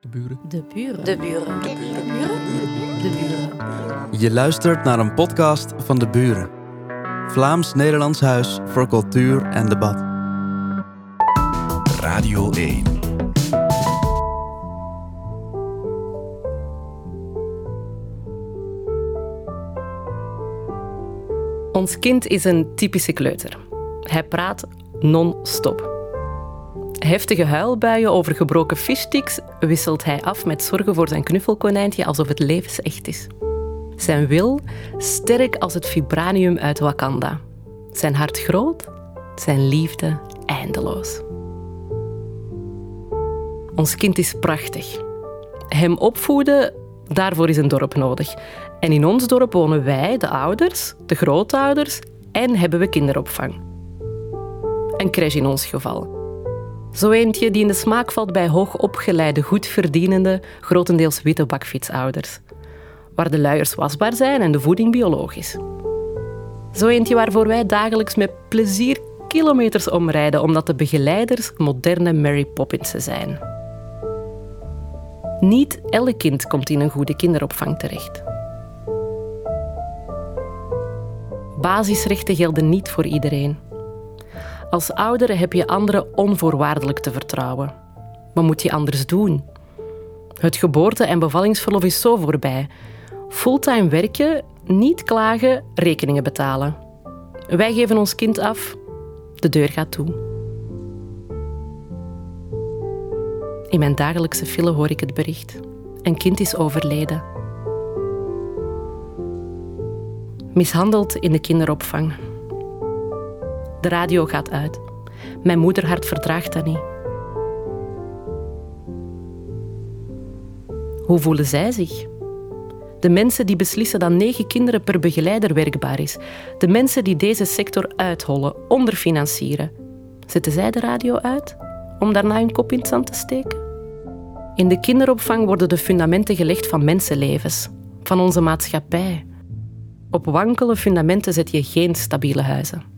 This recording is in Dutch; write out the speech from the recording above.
De buren. De buren. De buren. De buren. De buren. Je luistert naar een podcast van De Buren. Vlaams-Nederlands Huis voor Cultuur en Debat. Radio 1. Ons kind is een typische kleuter. Hij praat non-stop. Heftige huilbuien over gebroken fishsticks wisselt hij af met zorgen voor zijn knuffelkonijntje alsof het levensecht is. Zijn wil sterk als het vibranium uit Wakanda. Zijn hart groot, zijn liefde eindeloos. Ons kind is prachtig. Hem opvoeden, daarvoor is een dorp nodig. En in ons dorp wonen wij, de ouders, de grootouders en hebben we kinderopvang. Een crash in ons geval. Zo eentje die in de smaak valt bij hoogopgeleide, goedverdienende, grotendeels witte bakfietsouders. Waar de luiers wasbaar zijn en de voeding biologisch. Zo eentje waarvoor wij dagelijks met plezier kilometers omrijden omdat de begeleiders moderne Mary Poppinsen zijn. Niet elk kind komt in een goede kinderopvang terecht. Basisrechten gelden niet voor iedereen. Als ouder heb je anderen onvoorwaardelijk te vertrouwen. Wat moet je anders doen? Het geboorte- en bevallingsverlof is zo voorbij. Fulltime werken, niet klagen, rekeningen betalen. Wij geven ons kind af, de deur gaat toe. In mijn dagelijkse file hoor ik het bericht. Een kind is overleden. Mishandeld in de kinderopvang. De radio gaat uit. Mijn moederhart verdraagt dat niet. Hoe voelen zij zich? De mensen die beslissen dat negen kinderen per begeleider werkbaar is. De mensen die deze sector uithollen, onderfinancieren. Zetten zij de radio uit om daarna hun kop in het zand te steken? In de kinderopvang worden de fundamenten gelegd van mensenlevens, van onze maatschappij. Op wankele fundamenten zet je geen stabiele huizen.